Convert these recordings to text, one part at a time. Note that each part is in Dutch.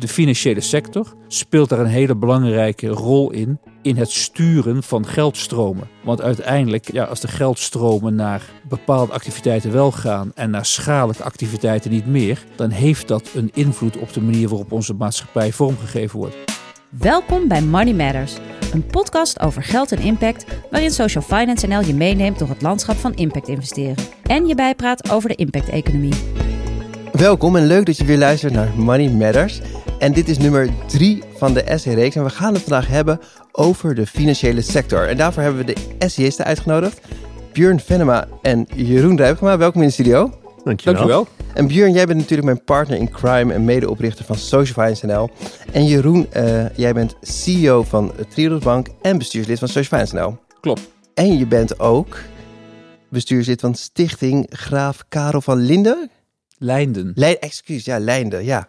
de financiële sector speelt daar een hele belangrijke rol in, in het sturen van geldstromen. Want uiteindelijk, ja, als de geldstromen naar bepaalde activiteiten wel gaan en naar schadelijke activiteiten niet meer, dan heeft dat een invloed op de manier waarop onze maatschappij vormgegeven wordt. Welkom bij Money Matters, een podcast over geld en impact, waarin Social Finance NL je meeneemt door het landschap van impact investeren en je bijpraat over de impact-economie. Welkom en leuk dat je weer luistert naar Money Matters. En dit is nummer drie van de essay-reeks. En we gaan het vandaag hebben over de financiële sector. En daarvoor hebben we de essayisten uitgenodigd. Björn Venema en Jeroen Rijpgema. Welkom in de studio. Dankjewel. Dankjewel. En Björn, jij bent natuurlijk mijn partner in crime en medeoprichter van Social Finance NL. En Jeroen, eh, jij bent CEO van Triodos Bank en bestuurslid van Social Finance NL. Klopt. En je bent ook bestuurslid van Stichting Graaf Karel van Linden. Lijnden. Lei excuus, ja, Leinde, ja.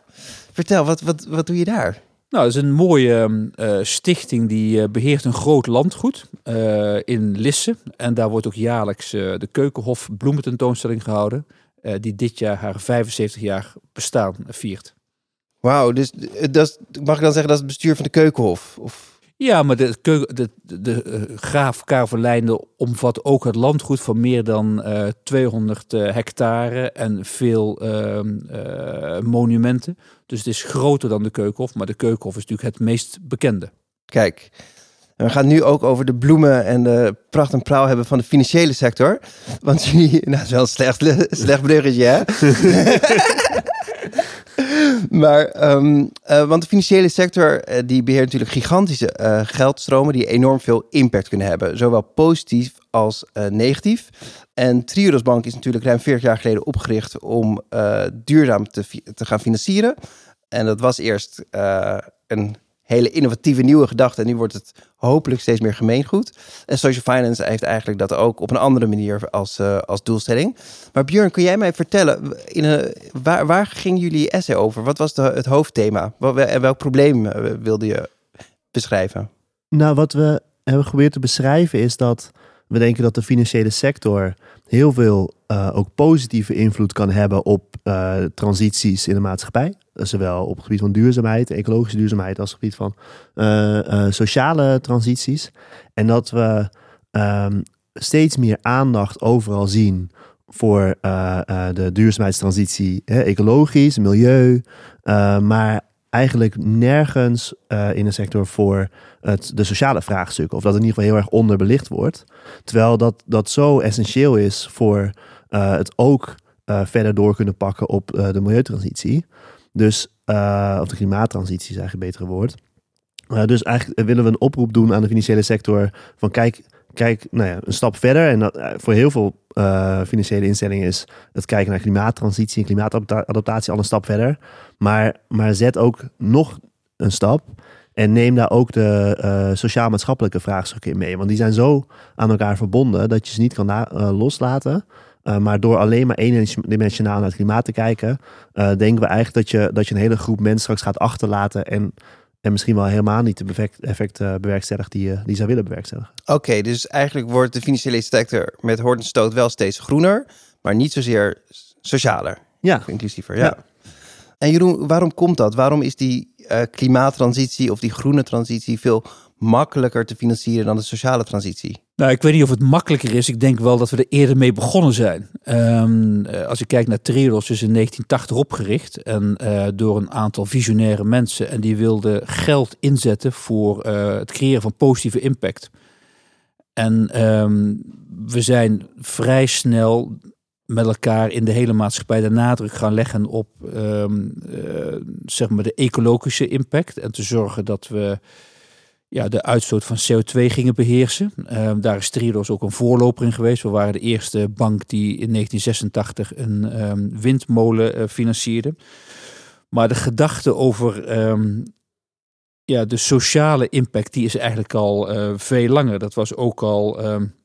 Vertel, wat, wat, wat doe je daar? Nou, dat is een mooie eh, stichting die eh, beheert een groot landgoed eh, in Lisse. En daar wordt ook jaarlijks de Keukenhof bloemententoonstelling gehouden. eh, die dit jaar haar 75 jaar bestaan viert. Wauw, dus dat mag ik dan zeggen dat is het bestuur van de Keukenhof? Of, Ja, maar de, de, de, de eh, graaf Karel omvat ook het landgoed van meer dan eh 200 eh, hectare en veel ehm, eh, monumenten. Dus het is groter dan de Keukenhof, maar de Keukenhof is natuurlijk het meest bekende. kijk, en we gaan nu ook over de bloemen en de pracht en praal hebben van de financiële sector. Want jullie, nou, dat is wel een slecht, slecht bruggetje, hè? maar, ehm, eh, want de financiële sector eh, die beheert natuurlijk gigantische eh, geldstromen die enorm veel impact kunnen hebben. Zowel positief als negatief. En Triodos Bank is natuurlijk ruim 40 jaar geleden opgericht om duurzaam te, te gaan financieren. En dat was eerst een hele innovatieve nieuwe gedachte. En nu wordt het hopelijk steeds meer gemeengoed. En Social Finance heeft eigenlijk dat ook op een andere manier als, eh, als doelstelling. Maar Björn, kun jij mij vertellen, in een, waar, waar ging jullie essay over? Wat was de, het hoofdthema? Wat, welk probleem eh, wilde je beschrijven? Nou, wat we hebben geprobeerd te beschrijven is dat we denken dat de financiële sector heel veel eh, ook positieve invloed kan hebben op eh, transities in de maatschappij. Zowel op het gebied van duurzaamheid, ecologische duurzaamheid, als op het gebied van eh, eh, sociale transities. En dat we ehm, steeds meer aandacht overal zien voor eh, eh, de duurzaamheidstransitie, hè, ecologisch, milieu, eh, maar eigenlijk nergens eh, in de sector voor het, de sociale vraagstukken. Of dat in ieder geval heel erg onderbelicht wordt. Terwijl dat, dat zo essentieel is voor eh, het ook eh, verder door kunnen pakken op eh, de milieutransitie. Dus, eh, of de klimaattransitie is eigenlijk een betere woord. Eh, dus eigenlijk willen we een oproep doen aan de financiële sector van kijk, kijk nou ja, een stap verder. En dat, eh, voor heel veel eh, financiële instellingen is het kijken naar klimaattransitie en klimaatadaptatie al een stap verder. Maar, maar zet ook nog een stap en neem daar ook de eh, sociaal-maatschappelijke vraagstukken in mee. Want die zijn zo aan elkaar verbonden dat je ze niet kan eh, loslaten. Uh, maar door alleen maar eendimensionaal naar het klimaat te kijken, uh, denken we eigenlijk dat je, dat je een hele groep mensen straks gaat achterlaten en, en misschien wel helemaal niet de effect, effect uh, bewerkstelligt die je die zou willen bewerkstelligen. Oké, okay, dus eigenlijk wordt de financiële sector met hoort en stoot wel steeds groener, maar niet zozeer socialer. Ja. Inclusiever, ja. ja. En Jeroen, waarom komt dat? Waarom is die klimaattransitie of die groene transitie veel makkelijker te financieren dan de sociale transitie? Nou, ik weet niet of het makkelijker is. Ik denk wel dat we er eerder mee begonnen zijn. Um, als ik kijk naar Triodos, is in 1980 opgericht. En uh, door een aantal visionaire mensen. En die wilden geld inzetten voor uh, het creëren van positieve impact. En um, we zijn vrij snel met elkaar in de hele maatschappij de nadruk gaan leggen op uh, zeg maar de ecologische impact. En te zorgen dat we ja, de uitstoot van CO2 gingen beheersen. Uh, daar is Triodos ook een voorloper in geweest. We waren de eerste bank die in 1986 een um, windmolen uh, financierde. Maar de gedachte over um, ja, de sociale impact, die is eigenlijk al uh, veel langer. Dat was ook al um,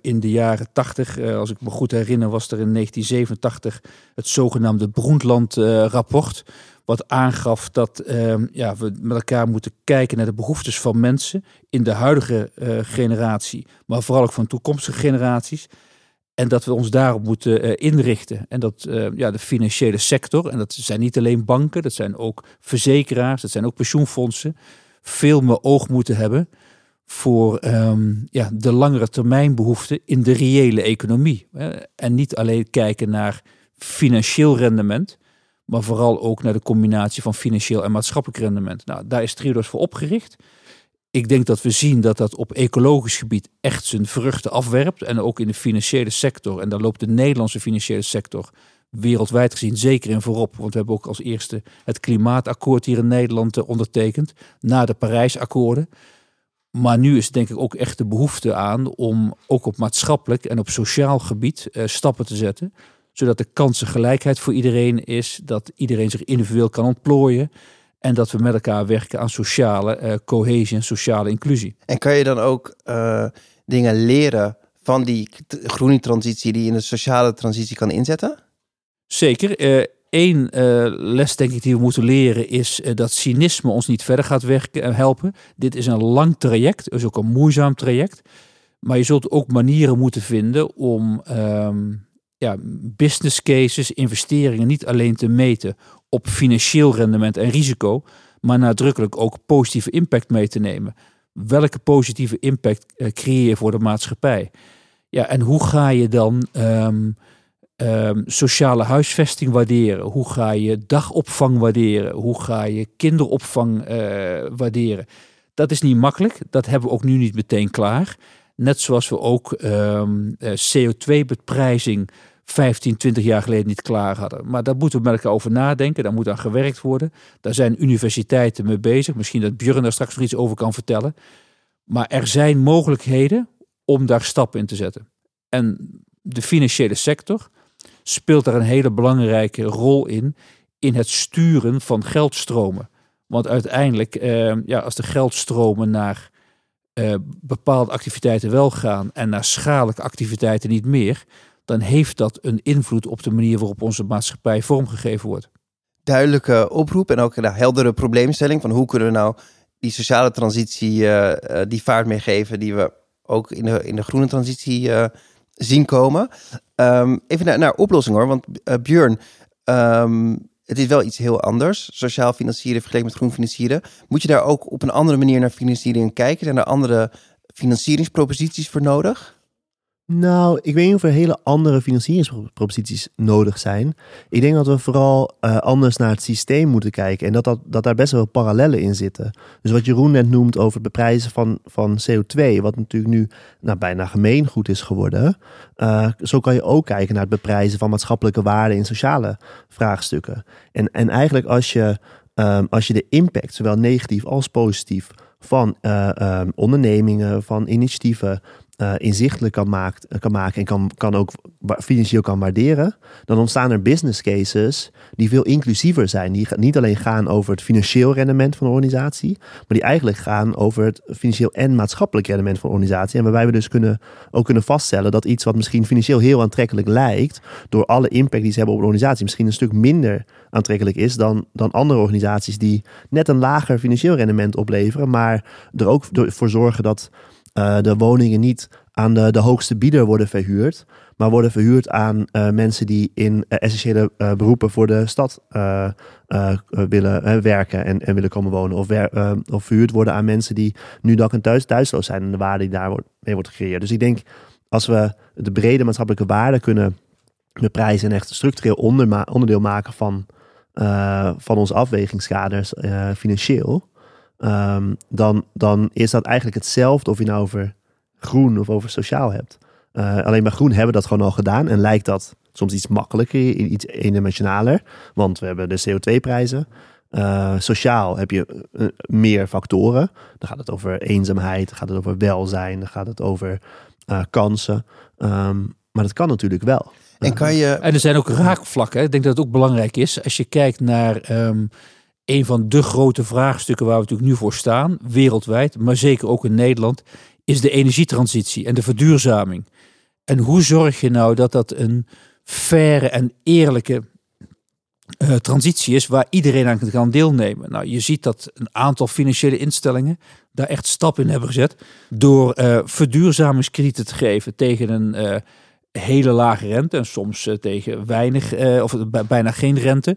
in de jaren 80, als ik me goed herinner, was er in 1987 het zogenaamde Broendland-rapport wat aangaf dat uh, ja, we met elkaar moeten kijken naar de behoeftes van mensen in de huidige uh, generatie, maar vooral ook van toekomstige generaties. En dat we ons daarop moeten uh, inrichten. En dat uh, ja, de financiële sector, en dat zijn niet alleen banken, dat zijn ook verzekeraars, dat zijn ook pensioenfondsen, veel meer oog moeten hebben voor um, ja, de langere termijn behoeften in de reële economie. En niet alleen kijken naar financieel rendement, maar vooral ook naar de combinatie van financieel en maatschappelijk rendement. Nou, daar is Triodos voor opgericht. Ik denk dat we zien dat dat op ecologisch gebied echt zijn vruchten afwerpt. En ook in de financiële sector. En daar loopt de Nederlandse financiële sector wereldwijd gezien zeker in voorop. Want we hebben ook als eerste het klimaatakkoord hier in Nederland eh, ondertekend. Na de Parijsakkoorden. Maar nu is denk ik ook echt de behoefte aan om ook op maatschappelijk en op sociaal gebied uh, stappen te zetten. Zodat de kansengelijkheid voor iedereen is. Dat iedereen zich individueel kan ontplooien. En dat we met elkaar werken aan sociale uh, cohesie en sociale inclusie. En kan je dan ook uh, dingen leren van die groene transitie die je in de sociale transitie kan inzetten? Zeker. Uh, Eén les denk ik die we moeten leren is dat cynisme ons niet verder gaat werken, helpen. Dit is een lang traject, is ook een moeizaam traject. Maar je zult ook manieren moeten vinden om um, ja, business cases, investeringen niet alleen te meten op financieel rendement en risico, maar nadrukkelijk ook positieve impact mee te nemen. Welke positieve impact uh, creëer je voor de maatschappij? Ja, en hoe ga je dan um, um, sociale huisvesting waarderen? Hoe ga je dagopvang waarderen? Hoe ga je kinderopvang uh, waarderen? Dat is niet makkelijk. Dat hebben we ook nu niet meteen klaar. Net zoals we ook um, uh, CO2-beprijzing 15, 20 jaar geleden niet klaar hadden. Maar daar moeten we met elkaar over nadenken. Daar moet aan gewerkt worden. Daar zijn universiteiten mee bezig. Misschien dat Björn daar straks nog iets over kan vertellen. Maar er zijn mogelijkheden om daar stappen in te zetten. En de financiële sector speelt daar een hele belangrijke rol in. In het sturen van geldstromen. Want uiteindelijk, eh, ja, als de geldstromen naar eh, bepaalde activiteiten wel gaan en naar schadelijke activiteiten niet meer, dan heeft dat een invloed op de manier waarop onze maatschappij vormgegeven wordt. Duidelijke oproep en ook een heldere probleemstelling van hoe kunnen we nou die sociale transitie uh, die vaart meegeven die we ook in de, in de groene transitie uh, zien komen. Um, even naar, naar oplossing hoor, want uh, Björn, um, het is wel iets heel anders. Sociaal financieren vergeleken met groen financieren. Moet je daar ook op een andere manier naar financiering kijken? Zijn er andere financieringsproposities voor nodig? Nou, ik weet niet of er hele andere financieringsproposities nodig zijn. Ik denk dat we vooral uh, anders naar het systeem moeten kijken. En dat, dat, dat daar best wel parallellen in zitten. Dus wat Jeroen net noemt over het beprijzen van, van CO2, wat natuurlijk nu nou, bijna gemeengoed is geworden. Uh, zo kan je ook kijken naar het beprijzen van maatschappelijke waarden in sociale vraagstukken. En, en eigenlijk als je, um, als je de impact, zowel negatief als positief, van uh, um, ondernemingen, van initiatieven, uh, inzichtelijk kan, maakt, kan maken en kan, kan ook financieel kan waarderen, dan ontstaan er business cases die veel inclusiever zijn. Die niet alleen gaan over het financieel rendement van de organisatie, maar die eigenlijk gaan over het financieel en maatschappelijk rendement van de organisatie. En waarbij we dus kunnen, ook kunnen vaststellen dat iets wat misschien financieel heel aantrekkelijk lijkt, door alle impact die ze hebben op de organisatie, misschien een stuk minder aantrekkelijk is dan, dan andere organisaties die net een lager financieel rendement opleveren, maar er ook voor zorgen dat uh, de woningen niet aan de, de hoogste bieder worden verhuurd, maar worden verhuurd aan uh, mensen die in uh, essentiële beroepen voor de stad willen werken en, en willen komen wonen. Of, wer, of verhuurd worden aan mensen die nu dak en thuis, thuisloos zijn en de waarde die daar wordt, wordt gecreëerd. Dus ik denk, als we de brede maatschappelijke waarde kunnen beprijzen en echt structureel onderdeel maken van, van onze afwegingskaders financieel, um, dan, dan is dat eigenlijk hetzelfde of je nou over groen of over sociaal hebt. Uh, alleen bij groen hebben we dat gewoon al gedaan en lijkt dat soms iets makkelijker, iets eendimensionaler, want we hebben de CO2-prijzen. Uh, sociaal heb je uh, meer factoren. Dan gaat het over eenzaamheid, dan gaat het over welzijn, dan gaat het over kansen. Um, maar dat kan natuurlijk wel. En, kan je... en er zijn ook raakvlakken. Ik denk dat het ook belangrijk is. Als je kijkt naar um, een van de grote vraagstukken waar we natuurlijk nu voor staan, wereldwijd, maar zeker ook in Nederland, is de energietransitie en de verduurzaming. En hoe zorg je nou dat dat een faire en eerlijke uh, transitie is waar iedereen aan kan deelnemen? Nou, je ziet dat een aantal financiële instellingen daar echt stappen in hebben gezet door uh, verduurzamingskredieten te geven tegen een uh, hele lage rente en soms eh, tegen weinig eh, of bijna geen rente.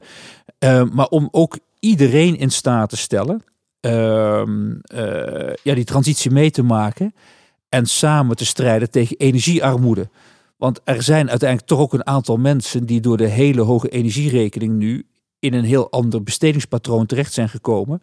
Maar om ook iedereen in staat te stellen ehm, ja, die transitie mee te maken en samen te strijden tegen energiearmoede. Want er zijn uiteindelijk toch ook een aantal mensen die door de hele hoge energierekening nu in een heel ander bestedingspatroon terecht zijn gekomen.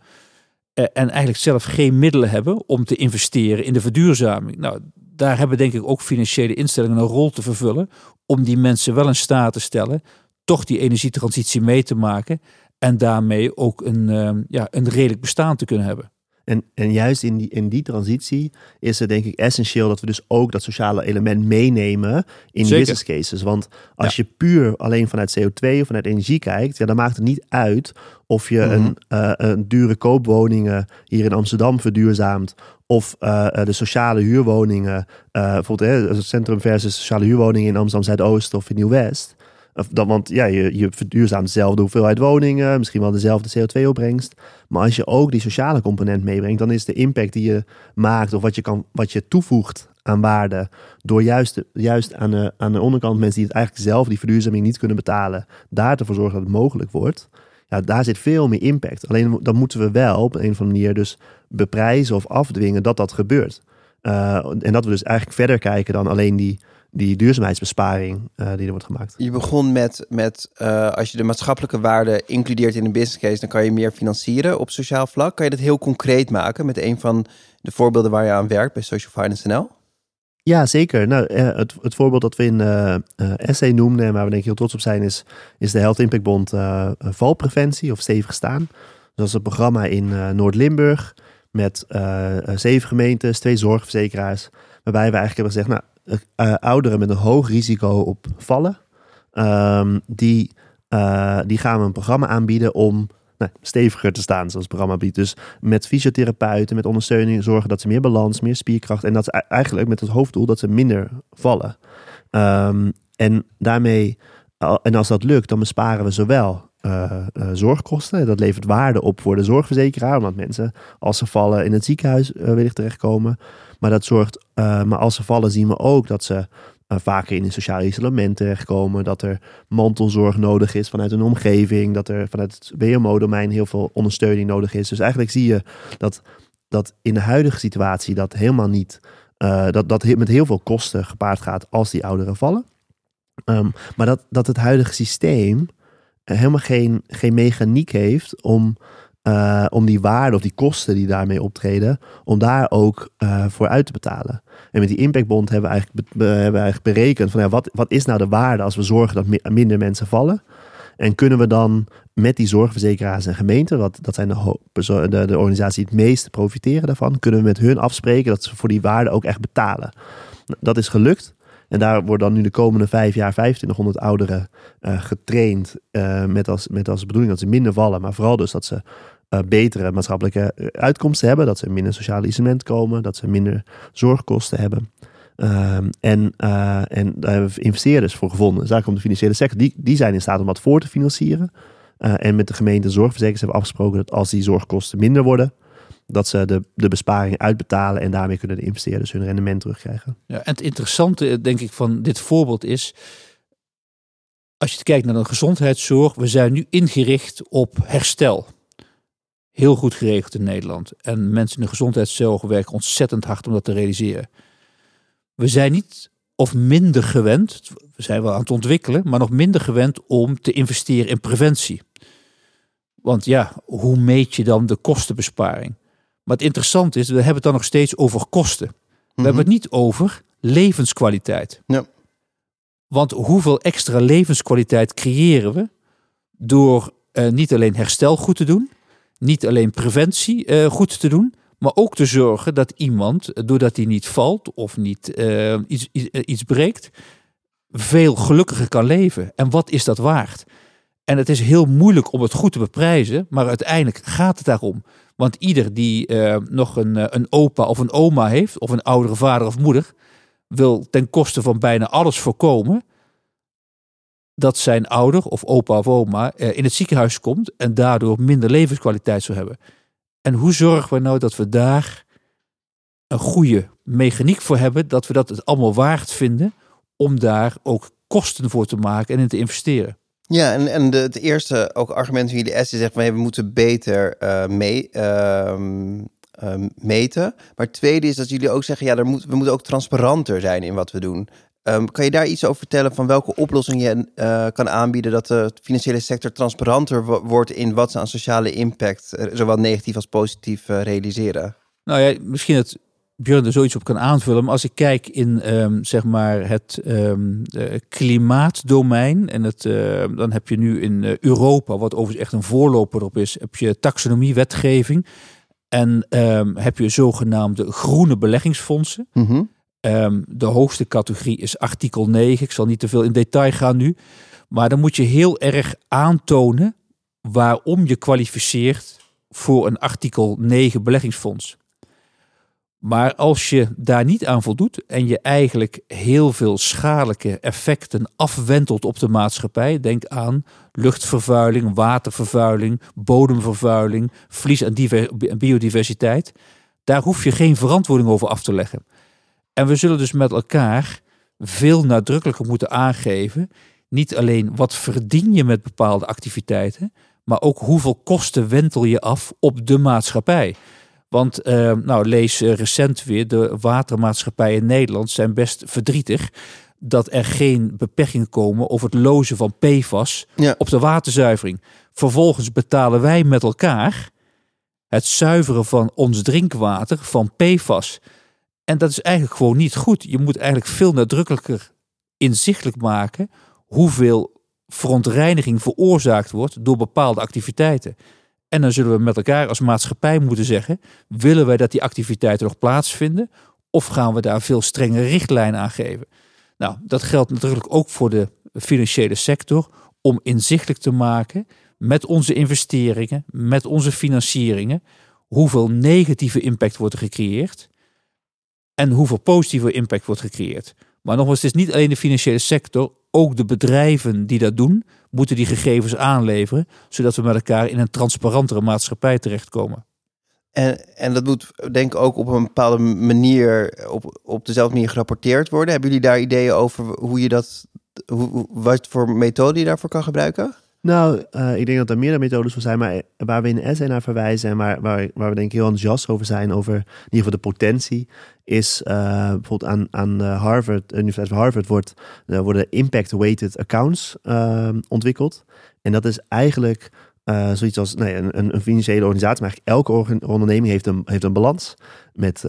en eigenlijk zelf geen middelen hebben om te investeren in de verduurzaming. Nou, daar hebben denk ik ook financiële instellingen een rol te vervullen om die mensen wel in staat te stellen toch die energietransitie mee te maken en daarmee ook een, uh, ja, een redelijk bestaan te kunnen hebben. En, en juist in die, in die transitie is het denk ik essentieel dat we dus ook dat sociale element meenemen in business cases. Want als je puur alleen vanuit CO2 of vanuit energie kijkt, ja, dan maakt het niet uit of je een, uh, een dure koopwoningen hier in Amsterdam verduurzaamt of uh, de sociale huurwoningen, uh, bijvoorbeeld het centrum versus sociale huurwoningen in Amsterdam Zuidoost of in Nieuw-West. Want ja, je, je verduurzaamt dezelfde hoeveelheid woningen, misschien wel dezelfde CO2-opbrengst. Maar als je ook die sociale component meebrengt, dan is de impact die je maakt of wat je, kan, wat je toevoegt aan waarde, door juist, juist aan, de, aan de onderkant mensen die het eigenlijk zelf, die verduurzaming niet kunnen betalen, daar te zorgen dat het mogelijk wordt. Ja, daar zit veel meer impact. Alleen dan moeten we wel op een of andere manier dus beprijzen of afdwingen dat dat gebeurt. Uh, en dat we dus eigenlijk verder kijken dan alleen die die duurzaamheidsbesparing uh, die er wordt gemaakt. Je begon met, met uh, als je de maatschappelijke waarde includeert in een business case, dan kan je meer financieren op sociaal vlak. Kan je dat heel concreet maken met een van de voorbeelden waar je aan werkt bij Social Finance NL? Ja, zeker. Nou, eh, het, het voorbeeld dat we in uh, essay noemden en waar we denk ik heel trots op zijn, is, is de Health Impact Bond valpreventie of stevig staan. dat is een programma in Noord-Limburg met zeven gemeentes, twee zorgverzekeraars, waarbij we eigenlijk hebben gezegd, nou, uh, ouderen met een hoog risico op vallen, um, die, uh, die gaan we een programma aanbieden om nou, steviger te staan, zoals het programma biedt. Dus met fysiotherapeuten, met ondersteuning, zorgen dat ze meer balans, meer spierkracht en dat ze eigenlijk met het hoofddoel dat ze minder vallen. Um, en daarmee, en als dat lukt, dan besparen we zowel uh, uh, zorgkosten. Dat levert waarde op voor de zorgverzekeraar, omdat mensen als ze vallen in het ziekenhuis uh, terechtkomen. Maar dat zorgt, maar als ze vallen zien we ook dat ze vaker in een sociaal isolement terechtkomen, dat er mantelzorg nodig is vanuit een omgeving, dat er vanuit het WMO-domein heel veel ondersteuning nodig is. Dus eigenlijk zie je dat, dat in de huidige situatie dat helemaal niet, dat, dat met heel veel kosten gepaard gaat als die ouderen vallen. Um, maar dat, dat het huidige systeem helemaal geen, geen mechaniek heeft om, uh, om die waarde of die kosten die daarmee optreden, om daar ook uh, voor uit te betalen. En met die impactbond hebben we eigenlijk, be, hebben we eigenlijk berekend van ja, wat, wat is nou de waarde als we zorgen dat minder mensen vallen? En kunnen we dan met die zorgverzekeraars en gemeenten, wat, dat zijn de, de, de organisaties die het meeste profiteren daarvan, kunnen we met hun afspreken dat ze voor die waarde ook echt betalen. Dat is gelukt. En daar wordt dan nu de komende vijf jaar 2500 ouderen uh, getraind. Uh, met, als, met als bedoeling dat ze minder vallen. Maar vooral dus dat ze uh, betere maatschappelijke uitkomsten hebben. Dat ze minder sociale isolement komen. Dat ze minder zorgkosten hebben. Ehm, en, en daar hebben we investeerders voor gevonden. Dus daar komt de financiële sector. Die, die zijn in staat om dat voor te financieren. en met de gemeente zorgverzekers hebben we afgesproken dat als die zorgkosten minder worden, dat ze de, de besparing uitbetalen en daarmee kunnen de investeerders hun rendement terugkrijgen. Ja, en het interessante, denk ik, van dit voorbeeld is. Als je kijkt naar de gezondheidszorg, we zijn nu ingericht op herstel. Heel goed geregeld in Nederland. En mensen in de gezondheidszorg werken ontzettend hard om dat te realiseren. We zijn niet of minder gewend, we zijn wel aan het ontwikkelen, maar nog minder gewend om te investeren in preventie. Want ja, hoe meet je dan de kostenbesparing? Maar het interessante is, we hebben het dan nog steeds over kosten. We Mhm. hebben het niet over levenskwaliteit. Ja. Want hoeveel extra levenskwaliteit creëren we door uh, niet alleen herstel goed te doen, niet alleen preventie uh, goed te doen, maar ook te zorgen dat iemand, doordat hij niet valt of niet uh, iets, iets breekt, veel gelukkiger kan leven. En wat is dat waard? En het is heel moeilijk om het goed te beprijzen, maar uiteindelijk gaat het daarom. Want ieder die uh, nog een, uh, een opa of een oma heeft, of een oudere vader of moeder, wil ten koste van bijna alles voorkomen dat zijn ouder of opa of oma uh, in het ziekenhuis komt en daardoor minder levenskwaliteit zou hebben. En hoe zorgen we nou dat we daar een goede mechaniek voor hebben, dat we dat het allemaal waard vinden om daar ook kosten voor te maken en in te investeren. Ja, en, en de, het eerste ook argument van jullie is zegt van we moeten beter uh, mee, ehm, ehm, meten. Maar het tweede is dat jullie ook zeggen, ja, we moeten ook transparanter zijn in wat we doen. Um, kan je daar iets over vertellen van welke oplossing je uh, kan aanbieden dat de financiële sector transparanter wordt in wat ze aan sociale impact, uh, zowel negatief als positief, realiseren? Nou ja, misschien het Björn er zoiets op kan aanvullen. Maar als ik kijk in um, zeg maar het um, klimaatdomein. En het, uh, dan heb je nu in uh, Europa, wat overigens echt een voorloper op is, heb je taxonomiewetgeving. En um, heb je zogenaamde groene beleggingsfondsen. Mm -hmm. de hoogste categorie is artikel 9. Ik zal niet te veel in detail gaan nu. Maar dan moet je heel erg aantonen waarom je kwalificeert voor een artikel 9 beleggingsfonds. Maar als je daar niet aan voldoet en je eigenlijk heel veel schadelijke effecten afwentelt op de maatschappij, denk aan luchtvervuiling, watervervuiling, bodemvervuiling, verlies aan biodiversiteit, daar hoef je geen verantwoording over af te leggen. En we zullen dus met elkaar veel nadrukkelijker moeten aangeven, niet alleen wat verdien je met bepaalde activiteiten, maar ook hoeveel kosten wentel je af op de maatschappij. Want uh, nou, lees uh, recent weer, de watermaatschappijen in Nederland zijn best verdrietig dat er geen beperkingen komen over het lozen van PFAS ja. op de waterzuivering. Vervolgens betalen wij met elkaar het zuiveren van ons drinkwater van PFAS. En dat is eigenlijk gewoon niet goed. Je moet eigenlijk veel nadrukkelijker inzichtelijk maken hoeveel verontreiniging veroorzaakt wordt door bepaalde activiteiten. En dan zullen we met elkaar als maatschappij moeten zeggen: willen wij dat die activiteiten nog plaatsvinden? Of gaan we daar veel strengere richtlijnen aan geven? Nou, dat geldt natuurlijk ook voor de financiële sector om inzichtelijk te maken met onze investeringen, met onze financieringen, hoeveel negatieve impact wordt er gecreëerd en hoeveel positieve impact wordt gecreëerd. Maar nogmaals, het is niet alleen de financiële sector, ook de bedrijven die dat doen, moeten die gegevens aanleveren, zodat we met elkaar in een transparantere maatschappij terechtkomen. En, en dat moet denk ik ook op een bepaalde manier, op, op dezelfde manier gerapporteerd worden. Hebben jullie daar ideeën over hoe je dat, hoe, wat voor methode je daarvoor kan gebruiken? Nou, uh, ik denk dat er meerdere methodes voor zijn, maar waar we in de essay naar verwijzen en waar, waar, we denk ik heel enthousiast over zijn, over in ieder geval de potentie, is uh, bijvoorbeeld aan, aan Harvard, de Universiteit van Harvard, wordt, worden impact-weighted accounts ontwikkeld. En dat is eigenlijk zoiets als nee, een, een, financiële organisatie, maar eigenlijk elke onderneming heeft een, heeft een balans met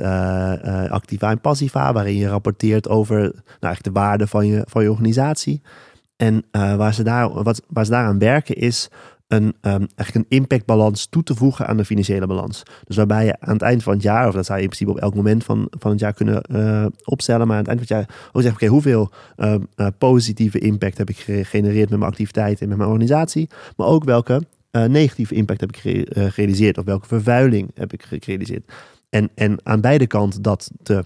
activa en passiva, waarin je rapporteert over nou, eigenlijk de waarde van je, van je organisatie. En uh, waar, ze daar, wat, waar ze daaraan werken is een, um, eigenlijk een impactbalans toe te voegen aan de financiële balans. Dus waarbij je aan het eind van het jaar, of dat zou je in principe op elk moment van, van het jaar kunnen uh, opstellen, maar aan het eind van het jaar ook zeggen, oké, hoeveel uh, positieve impact heb ik gegenereerd met mijn activiteiten en met mijn organisatie, maar ook welke negatieve impact heb ik gerealiseerd of welke vervuiling heb ik gerealiseerd. En, en aan beide kanten dat te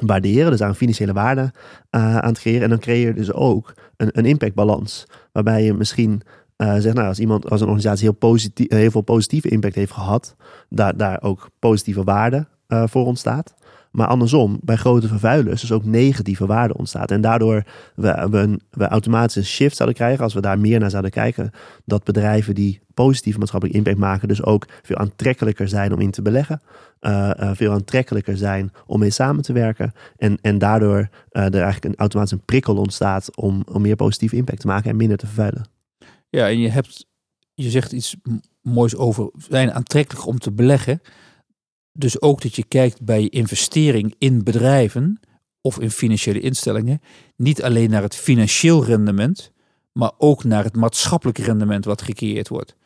waarderen, dus aan financiële waarde uh, aan het creëren. En dan creëer je dus ook een, een impactbalans, waarbij je misschien uh, zegt, nou, als iemand, als een organisatie heel, positief, heel veel positieve impact heeft gehad, daar, daar ook positieve waarde voor ontstaat. Maar andersom, bij grote vervuilers dus ook negatieve waarde ontstaat. En daardoor we, we, we automatisch een shift zouden krijgen, als we daar meer naar zouden kijken, dat bedrijven die positieve maatschappelijke impact maken, dus ook veel aantrekkelijker zijn om in te beleggen. Uh, uh, veel aantrekkelijker zijn om mee samen te werken. En, en daardoor uh, er eigenlijk een, automatisch een prikkel ontstaat om, om meer positieve impact te maken en minder te vervuilen. Ja, en je hebt, je zegt iets moois over zijn aantrekkelijk om te beleggen. Dus ook dat je kijkt bij investering in bedrijven of in financiële instellingen, niet alleen naar het financieel rendement, maar ook naar het maatschappelijk rendement wat gecreëerd wordt.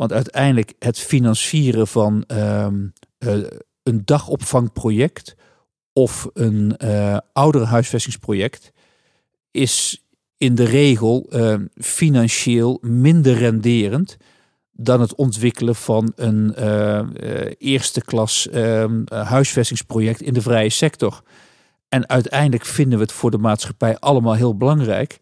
Want uiteindelijk het financieren van um, uh, een dagopvangproject of een uh, ouderenhuisvestingsproject is in de regel uh, financieel minder renderend dan het ontwikkelen van een uh, eerste klas uh, huisvestingsproject in de vrije sector. En uiteindelijk vinden we het voor de maatschappij allemaal heel belangrijk.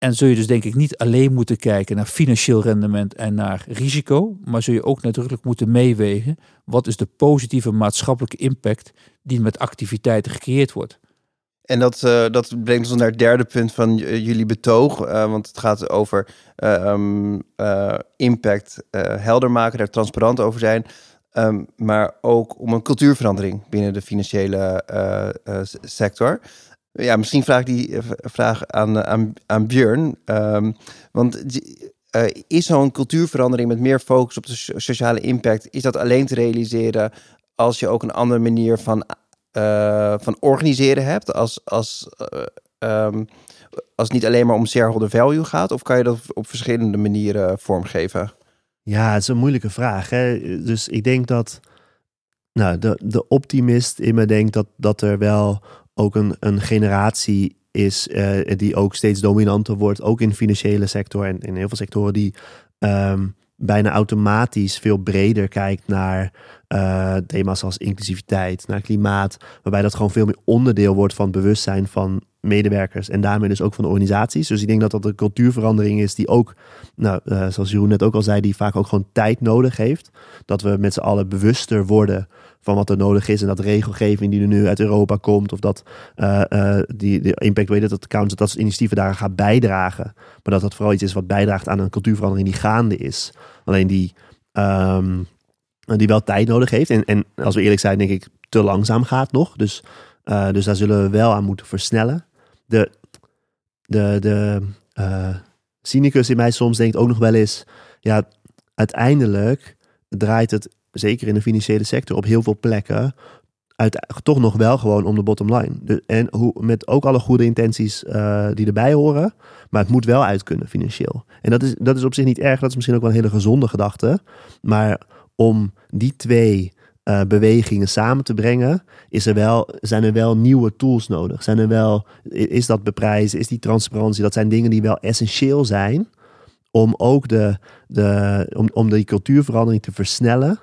En zul je dus denk ik niet alleen moeten kijken naar financieel rendement en naar risico, maar zul je ook nadrukkelijk moeten meewegen wat is de positieve maatschappelijke impact die met activiteiten gecreëerd wordt. En dat, uh, dat brengt ons naar het derde punt van jullie betoog. Uh, want het gaat over um, impact helder maken, daar transparant over zijn. Um, maar ook om een cultuurverandering binnen de financiële sector. Ja, misschien vraag die vraag aan, aan, aan Björn. Um, want is zo'n cultuurverandering met meer focus op de sociale impact, is dat alleen te realiseren als je ook een andere manier van van organiseren hebt, als, als, um, als het niet alleen maar om shareholder value gaat, of kan je dat op verschillende manieren vormgeven? Ja, het is een moeilijke vraag. Hè? Dus ik denk dat nou, de, de optimist in me denkt dat, dat er wel ook een, een generatie is uh, die ook steeds dominanter wordt, ook in de financiële sector en in heel veel sectoren die um, bijna automatisch veel breder kijkt naar uh, thema's als inclusiviteit, naar klimaat, waarbij dat gewoon veel meer onderdeel wordt van het bewustzijn van medewerkers en daarmee dus ook van de organisaties. Dus ik denk dat dat een cultuurverandering is die ook, nou, uh, zoals Jeroen net ook al zei, die vaak ook gewoon tijd nodig heeft. Dat we met z'n allen bewuster worden van wat er nodig is en dat regelgeving die er nu uit Europa komt of dat uh, die de impact weet dat accounts dat soort initiatieven daar gaat bijdragen, maar dat dat vooral iets is wat bijdraagt aan een cultuurverandering die gaande is. Alleen die um, die wel tijd nodig heeft. En, en als we eerlijk zijn, denk ik, te langzaam gaat nog. Dus, dus daar zullen we wel aan moeten versnellen. De, de, de uh, cynicus in mij soms denkt ook nog wel eens, ja, uiteindelijk draait het, zeker in de financiële sector, op heel veel plekken, uit, toch nog wel gewoon om de bottom line. En hoe, met ook alle goede intenties uh, die erbij horen, maar het moet wel uit kunnen financieel. En dat is, dat is op zich niet erg, dat is misschien ook wel een hele gezonde gedachte. Maar om die twee uh, bewegingen samen te brengen, is er wel, zijn er wel nieuwe tools nodig. Zijn er wel, is dat beprijzen, is die transparantie, dat zijn dingen die wel essentieel zijn om ook de, de, om, om die cultuurverandering te versnellen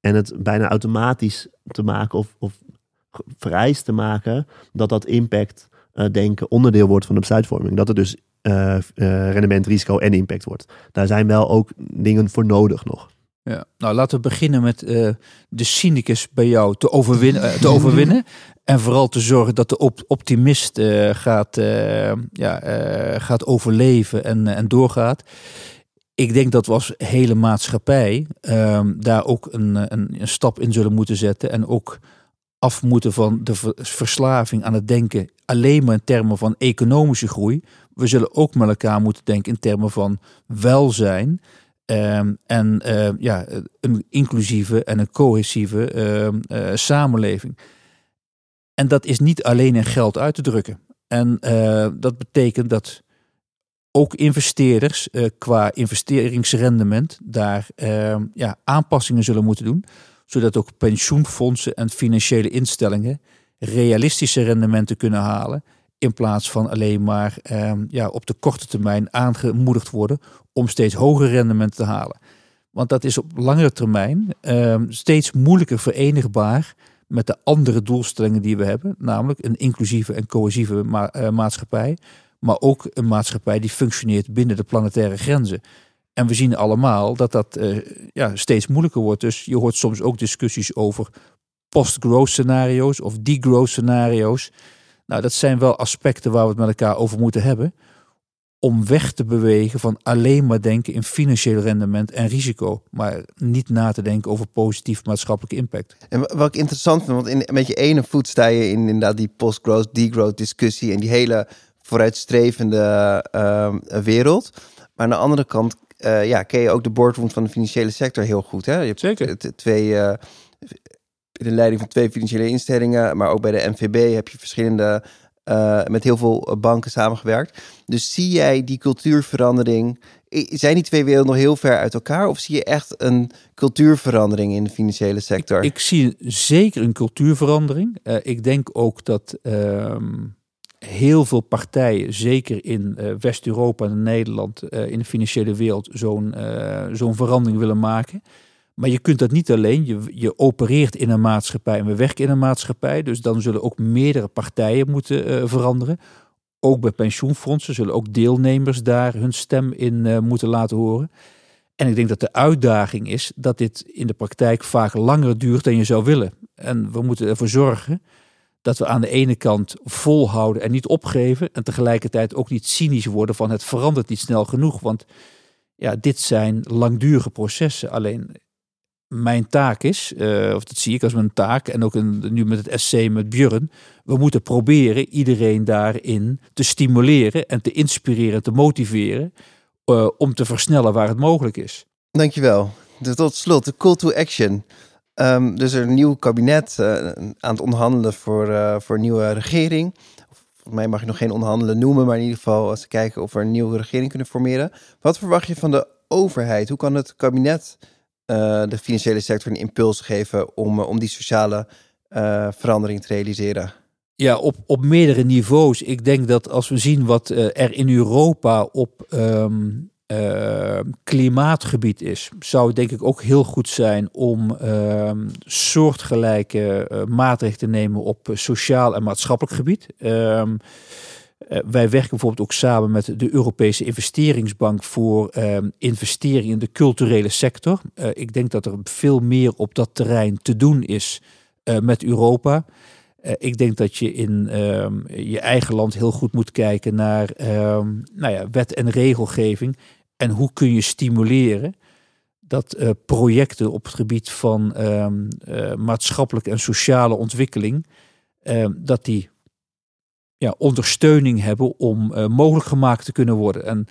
en het bijna automatisch te maken of, of vereist te maken dat dat impact uh, denken onderdeel wordt van de besluitvorming. Dat er dus uh, rendement, risico en impact wordt. Daar zijn wel ook dingen voor nodig nog. Ja. Nou, laten we beginnen met uh, de cynicus bij jou te overwinnen, uh, te overwinnen. En vooral te zorgen dat de op optimist uh, gaat, ja, gaat overleven en, en doorgaat. Ik denk dat we als hele maatschappij ehm, daar ook een, een, een, stap in zullen moeten zetten. En ook af moeten van de verslaving aan het denken alleen maar in termen van economische groei. We zullen ook met elkaar moeten denken in termen van welzijn. Um, en uh, ja, een inclusieve en een cohesieve uh, samenleving. En dat is niet alleen in geld uit te drukken. En uh, dat betekent dat ook investeerders qua investeringsrendement daar ehm, ja, aanpassingen zullen moeten doen. Zodat ook pensioenfondsen en financiële instellingen realistische rendementen kunnen halen in plaats van alleen maar um, ja, op de korte termijn aangemoedigd worden om steeds hoger rendement te halen. Want dat is op langere termijn um, steeds moeilijker verenigbaar met de andere doelstellingen die we hebben. Namelijk een inclusieve en cohesieve uh, maatschappij. Maar ook een maatschappij die functioneert binnen de planetaire grenzen. En we zien allemaal dat dat uh, ja, steeds moeilijker wordt. Dus je hoort soms ook discussies over post-growth scenario's of degrowth scenario's. Nou, dat zijn wel aspecten waar we het met elkaar over moeten hebben. Om weg te bewegen van alleen maar denken in financieel rendement en risico. Maar niet na te denken over positief maatschappelijke impact. En wat ik interessant vind, want in, met je ene voet sta je in inderdaad die post-growth, degrowth discussie. En die hele vooruitstrevende uh, wereld. Maar aan de andere kant uh, ja, ken je ook de boardroom van de financiële sector heel goed. Hè? Je hebt Zeker. twee uh, de leiding van twee financiële instellingen, maar ook bij de MVB heb je verschillende, uh, met heel veel banken samengewerkt. Dus zie jij die cultuurverandering, zijn die twee werelden nog heel ver uit elkaar? Of zie je echt een cultuurverandering in de financiële sector? Ik, zie zeker een cultuurverandering. Uh, ik denk ook dat uh, heel veel partijen, zeker in West-Europa en Nederland, in de financiële wereld, zo'n zo'n verandering willen maken. Maar je kunt dat niet alleen. Je, je opereert in een maatschappij en we werken in een maatschappij. Dus dan zullen ook meerdere partijen moeten uh, veranderen. Ook bij pensioenfondsen zullen ook deelnemers daar hun stem in uh, moeten laten horen. En ik denk dat de uitdaging is dat dit in de praktijk vaak langer duurt dan je zou willen. En we moeten ervoor zorgen dat we aan de ene kant volhouden en niet opgeven. En tegelijkertijd ook niet cynisch worden van het verandert niet snel genoeg. Want ja, dit zijn langdurige processen. Alleen mijn taak is, uh, of dat zie ik als mijn taak, en ook een, nu met het SC met Björn, we moeten proberen iedereen daarin te stimuleren en te inspireren, te motiveren, uh, om te versnellen waar het mogelijk is. Dankjewel. Dus tot slot, de call to action. Um, dus er een nieuw kabinet uh, aan het onderhandelen voor, voor een nieuwe regering. Volgens mij mag je nog geen onderhandelen noemen, maar in ieder geval als ze kijken of we een nieuwe regering kunnen formeren. Wat verwacht je van de overheid? Hoe kan het kabinet uh, de financiële sector een impuls geven om, om die sociale verandering te realiseren? Ja, op, op meerdere niveaus. Ik denk dat als we zien wat er in Europa op uh, klimaatgebied is, zou het denk ik ook heel goed zijn om uh, soortgelijke maatregelen te nemen op sociaal en maatschappelijk gebied. Ehm, eh, wij werken bijvoorbeeld ook samen met de Europese Investeringsbank voor ehm, investeringen in de culturele sector. Eh, ik denk dat er veel meer op dat terrein te doen is met Europa. ik denk dat je in je eigen land heel goed moet kijken naar nou ja, wet en regelgeving. En hoe kun je stimuleren dat projecten op het gebied van maatschappelijke en sociale ontwikkeling, dat die ja, ondersteuning hebben om uh, mogelijk gemaakt te kunnen worden. En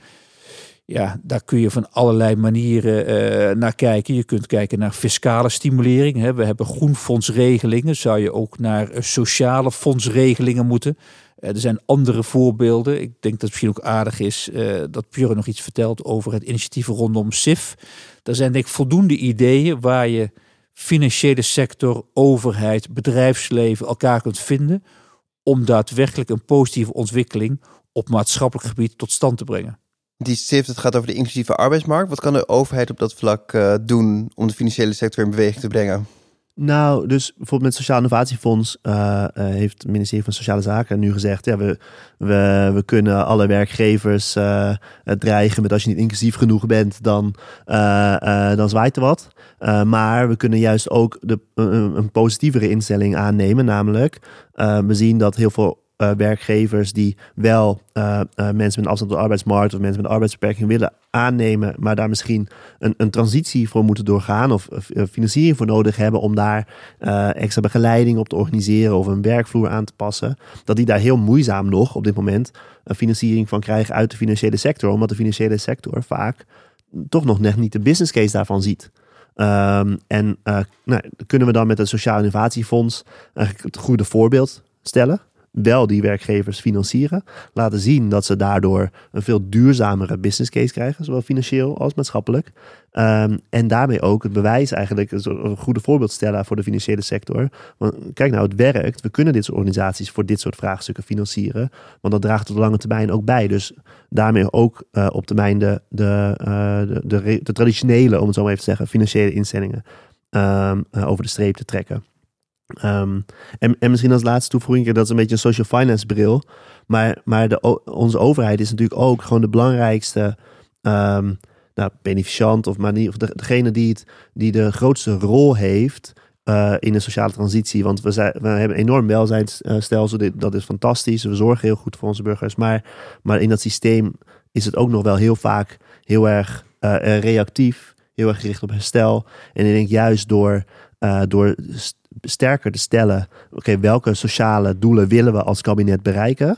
ja, daar kun je van allerlei manieren naar kijken. Je kunt kijken naar fiscale stimulering. Hè. We hebben groenfondsregelingen. Zou je ook naar sociale fondsregelingen moeten? Eh, er zijn andere voorbeelden. Ik denk dat het misschien ook aardig is dat Pure nog iets vertelt over het initiatief rondom SIF. Er zijn denk ik voldoende ideeën waar je financiële sector, overheid, bedrijfsleven elkaar kunt vinden om daadwerkelijk een positieve ontwikkeling op maatschappelijk gebied tot stand te brengen. Die SIF, het gaat over de inclusieve arbeidsmarkt. Wat kan de overheid op dat vlak uh, doen om de financiële sector in beweging te brengen? Nou, dus bijvoorbeeld met het Sociaal Innovatiefonds uh, uh, heeft het ministerie van Sociale Zaken nu gezegd: ja, we, we, we kunnen alle werkgevers uh, dreigen met als je niet inclusief genoeg bent, dan, dan zwaait er wat. maar we kunnen juist ook de, een, positievere instelling aannemen, namelijk we zien dat heel veel werkgevers die wel mensen met afstand op de arbeidsmarkt of mensen met arbeidsbeperking willen aannemen, maar daar misschien een, een transitie voor moeten doorgaan of financiering voor nodig hebben om daar extra begeleiding op te organiseren of een werkvloer aan te passen, dat die daar heel moeizaam nog op dit moment een financiering van krijgen uit de financiële sector, omdat de financiële sector vaak toch nog net niet de business case daarvan ziet. Um, en nou, kunnen we dan met het Sociaal Innovatiefonds het goede voorbeeld stellen? Wel die werkgevers financieren. Laten zien dat ze daardoor een veel duurzamere business case krijgen, zowel financieel als maatschappelijk. Um, en daarmee ook het bewijs eigenlijk, een goede voorbeeld stellen voor de financiële sector. Want kijk nou, het werkt. We kunnen dit soort organisaties voor dit soort vraagstukken financieren. Want dat draagt op de lange termijn ook bij. Dus daarmee ook uh, op termijn de, de, uh, de, traditionele, om het zo maar even te zeggen, financiële instellingen um, uh, over de streep te trekken. Um, en, en misschien als laatste toevoeging, dat is een beetje een social finance bril. Maar, maar de, onze overheid is natuurlijk ook gewoon de belangrijkste um, beneficiant of of de, degene die, het, die de grootste rol heeft uh, in de sociale transitie. Want we, zijn, we hebben een enorm welzijnsstelsel, dat is fantastisch. We zorgen heel goed voor onze burgers. Maar, maar in dat systeem is het ook nog wel heel vaak heel erg uh, reactief, heel erg gericht op herstel. En ik denk juist door, uh, door sterker te stellen: oké, welke sociale doelen willen we als kabinet bereiken?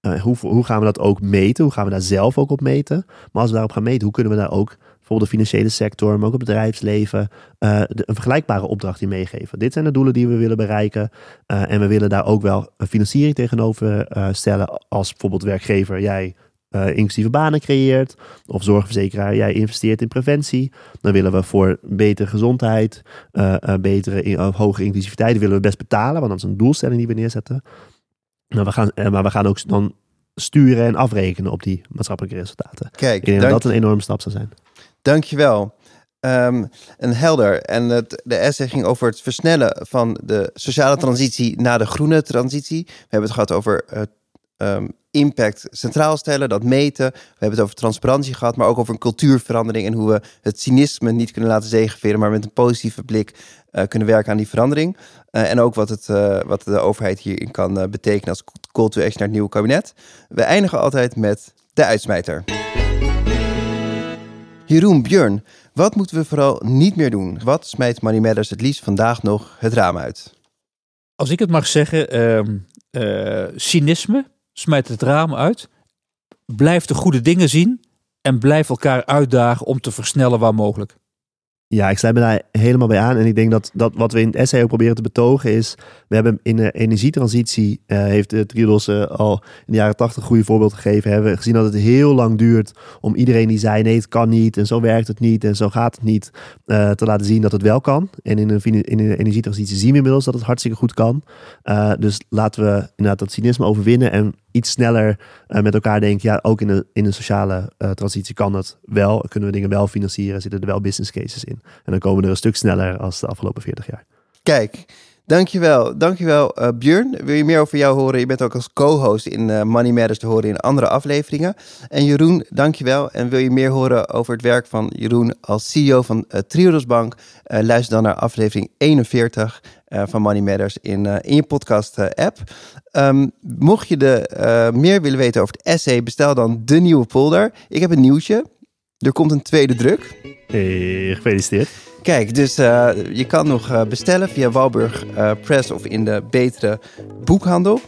Uh, hoe, hoe gaan we dat ook meten? Hoe gaan we daar zelf ook op meten? Maar als we daarop gaan meten, hoe kunnen we daar ook bijvoorbeeld de financiële sector, maar ook het bedrijfsleven, de, een vergelijkbare opdracht in meegeven. Dit zijn de doelen die we willen bereiken. Uh, en we willen daar ook wel een financiering tegenover stellen als bijvoorbeeld werkgever. Jij uh, inclusieve banen creëert. Of zorgverzekeraar, jij investeert in preventie. Dan willen we voor betere gezondheid, uh, uh, betere, in, hogere inclusiviteit, willen we best betalen. Want dat is een doelstelling die we neerzetten. Maar we gaan, maar we gaan ook dan sturen en afrekenen op die maatschappelijke resultaten. Kijk, Ik denk dat dat een enorme stap zou zijn. Dankjewel. Um, en helder. En het, de essay ging over het versnellen van de sociale transitie naar de groene transitie. We hebben het gehad over ehm, impact centraal stellen, dat meten. We hebben het over transparantie gehad, maar ook over een cultuurverandering en hoe we het cynisme niet kunnen laten zegeveren, maar met een positieve blik uh, kunnen werken aan die verandering. Uh, en ook wat, het, uh, wat de overheid hierin kan betekenen als call to action naar het nieuwe kabinet. We eindigen altijd met de uitsmijter. Jeroen Björn, wat moeten we vooral niet meer doen? Wat smijt Money Matters het liefst vandaag nog het raam uit? Als ik het mag zeggen, uh, cynisme smijt het raam uit. Blijf de goede dingen zien en blijf elkaar uitdagen om te versnellen waar mogelijk. Ja, ik sluit me daar helemaal bij aan. En ik denk dat, dat wat we in het essay ook proberen te betogen is... we hebben in de energietransitie, uh, heeft de Triodos uh, al in de jaren tachtig goede voorbeeld gegeven. Hebben gezien dat het heel lang duurt om iedereen die zei... nee, het kan niet en zo werkt het niet en zo gaat het niet... Te laten zien dat het wel kan. En in de, in de energietransitie zien we inmiddels dat het hartstikke goed kan. dus laten we inderdaad dat cynisme overwinnen... en iets sneller uh, met elkaar denken, ja, ook in de, in sociale uh, transitie kan dat wel. Kunnen we dingen wel financieren, zitten er wel business cases in. En dan komen we er een stuk sneller als de afgelopen 40 jaar. Kijk, dankjewel. Dankjewel uh, Björn. Wil je meer over jou horen? Je bent ook als co-host in uh, Money Matters te horen in andere afleveringen. En Jeroen, dankjewel. En wil je meer horen over het werk van Jeroen als CEO van uh, Triodos Bank? luister dan naar aflevering 41 van Money Matters in, in je podcast app. Um, mocht je de, meer willen weten over het essay, bestel dan de nieuwe folder. Ik heb een nieuwtje. Er komt een tweede druk. Hey, gefeliciteerd. Kijk, dus uh, je kan nog uh, bestellen via Walburg Press of in de betere boekhandel.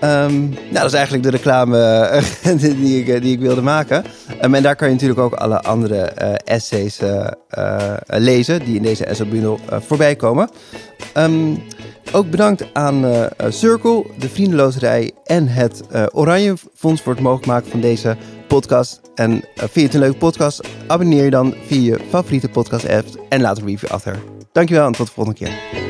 Um, nou, dat is eigenlijk de reclame die, ik, die ik wilde maken. Um, en daar kan je natuurlijk ook alle andere essays lezen die in deze essay-bundel voorbij komen. Um, ook bedankt aan Circle, de Vriendenloterij en het Oranje Fonds voor het mogelijk maken van deze podcast. En uh, vind je het een leuke podcast? Abonneer je dan via je favoriete podcast apps en laat een review achter. Dankjewel en tot de volgende keer.